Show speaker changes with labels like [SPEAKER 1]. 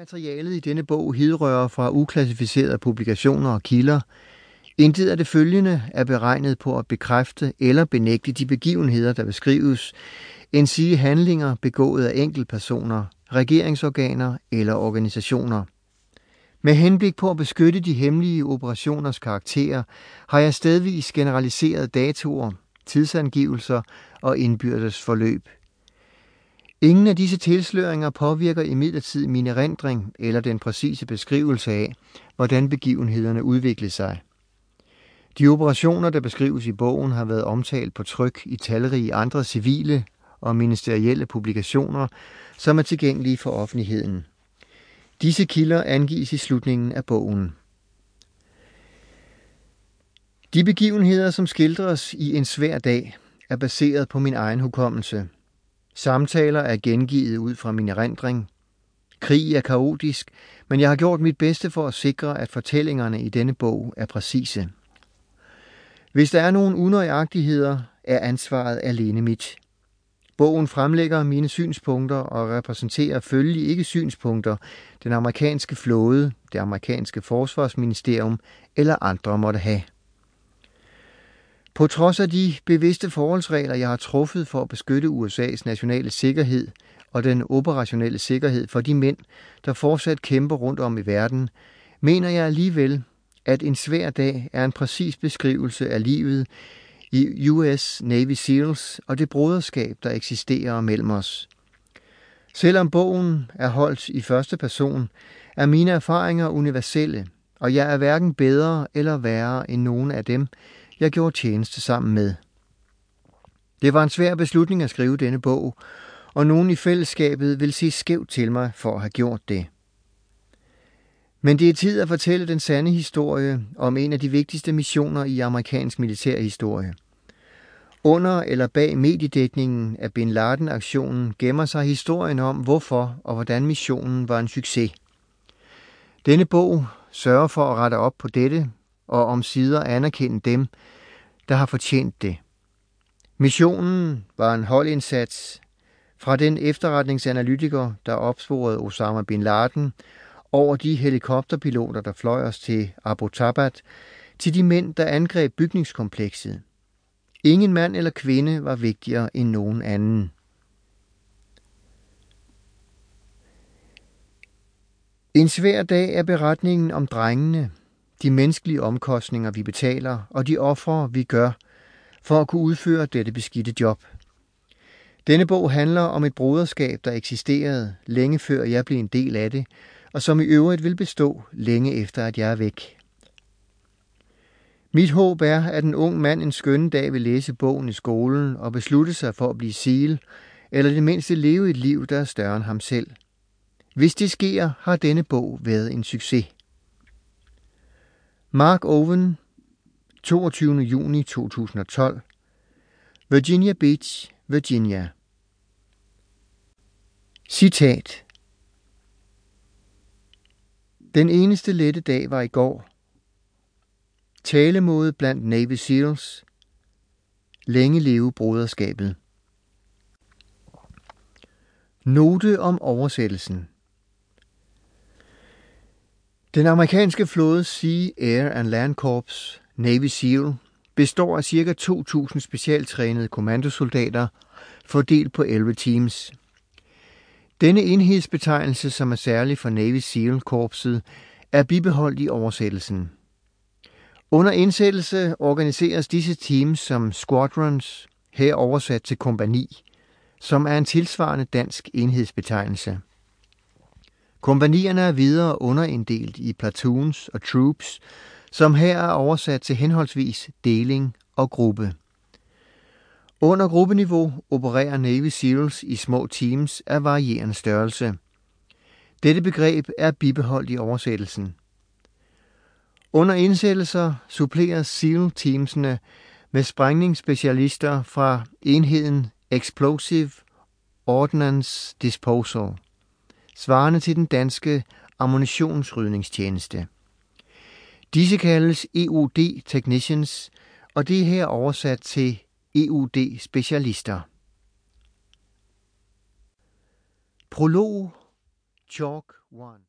[SPEAKER 1] Materialet i denne bog hidrører fra uklassificerede publikationer og kilder. Intet af det følgende er beregnet på at bekræfte eller benægte de begivenheder, der beskrives, end sige handlinger begået af enkeltpersoner, regeringsorganer eller organisationer. Med henblik på at beskytte de hemmelige operationers karakterer, har jeg stedvis generaliseret datoer, tidsangivelser og indbyrdes forløb. Ingen af disse tilsløringer påvirker imidlertid min erindring eller den præcise beskrivelse af, hvordan begivenhederne udviklede sig. De operationer, der beskrives i bogen, har været omtalt på tryk i talrige andre civile og ministerielle publikationer, som er tilgængelige for offentligheden. Disse kilder angives i slutningen af bogen. De begivenheder, som skildres i En svær dag, er baseret på min egen hukommelse. Samtaler er gengivet ud fra min erindring. Krig er kaotisk, men jeg har gjort mit bedste for at sikre, at fortællingerne i denne bog er præcise. Hvis der er nogle unøjagtigheder, er ansvaret alene mit. Bogen fremlægger mine synspunkter og repræsenterer følgelig ikke synspunkter, den amerikanske flåde, det amerikanske forsvarsministerium eller andre måtte have. På trods af de bevidste forholdsregler, jeg har truffet for at beskytte USA's nationale sikkerhed og den operationelle sikkerhed for de mænd, der fortsat kæmper rundt om i verden, mener jeg alligevel, at en svær dag er en præcis beskrivelse af livet i US Navy SEALs og det broderskab, der eksisterer mellem os. Selvom bogen er holdt i første person, er mine erfaringer universelle, og jeg er hverken bedre eller værre end nogen af dem, jeg gjorde tjeneste sammen med. Det var en svær beslutning at skrive denne bog, og nogen i fællesskabet vil se skævt til mig for at have gjort det. Men det er tid at fortælle den sande historie om en af de vigtigste missioner i amerikansk militærhistorie. Under eller bag mediedækningen af Bin Laden-aktionen gemmer sig historien om, hvorfor og hvordan missionen var en succes. Denne bog sørger for at rette op på dette og om sider anerkende dem, der har fortjent det. Missionen var en holdindsats fra den efterretningsanalytiker, der opsporede Osama Bin Laden, over de helikopterpiloter, der fløj os til Abu Tabat, til de mænd, der angreb bygningskomplekset. Ingen mand eller kvinde var vigtigere end nogen anden. En svær dag er beretningen om drengene, de menneskelige omkostninger, vi betaler, og de ofre, vi gør, for at kunne udføre dette beskidte job. Denne bog handler om et broderskab, der eksisterede længe før jeg blev en del af det, og som i øvrigt vil bestå længe efter, at jeg er væk. Mit håb er, at en ung mand en skønne dag vil læse bogen i skolen og beslutte sig for at blive sil, eller det mindste leve et liv, der er større end ham selv. Hvis det sker, har denne bog været en succes. Mark Owen, 22. juni 2012 Virginia Beach, Virginia Citat Den eneste lette dag var i går. Talemåde blandt Navy SEALs. Længe leve broderskabet. Note om oversættelsen den amerikanske flådes Sea, Air and Land Corps, Navy SEAL, består af ca. 2.000 specialtrænede kommandosoldater, fordelt på 11 teams. Denne enhedsbetegnelse, som er særlig for Navy SEAL-korpset, er bibeholdt i oversættelsen. Under indsættelse organiseres disse teams som squadrons, her oversat til kompani, som er en tilsvarende dansk enhedsbetegnelse. Kompanierne er videre underinddelt i platoons og troops, som her er oversat til henholdsvis deling og gruppe. Under gruppeniveau opererer Navy SEALs i små teams af varierende størrelse. Dette begreb er bibeholdt i oversættelsen. Under indsættelser suppleres SEAL-teamsene med sprængningsspecialister fra enheden Explosive Ordnance Disposal, svarende til den danske ammunitionsrydningstjeneste. Disse kaldes EOD Technicians, og det er her oversat til EOD Specialister. Prolog Chalk 1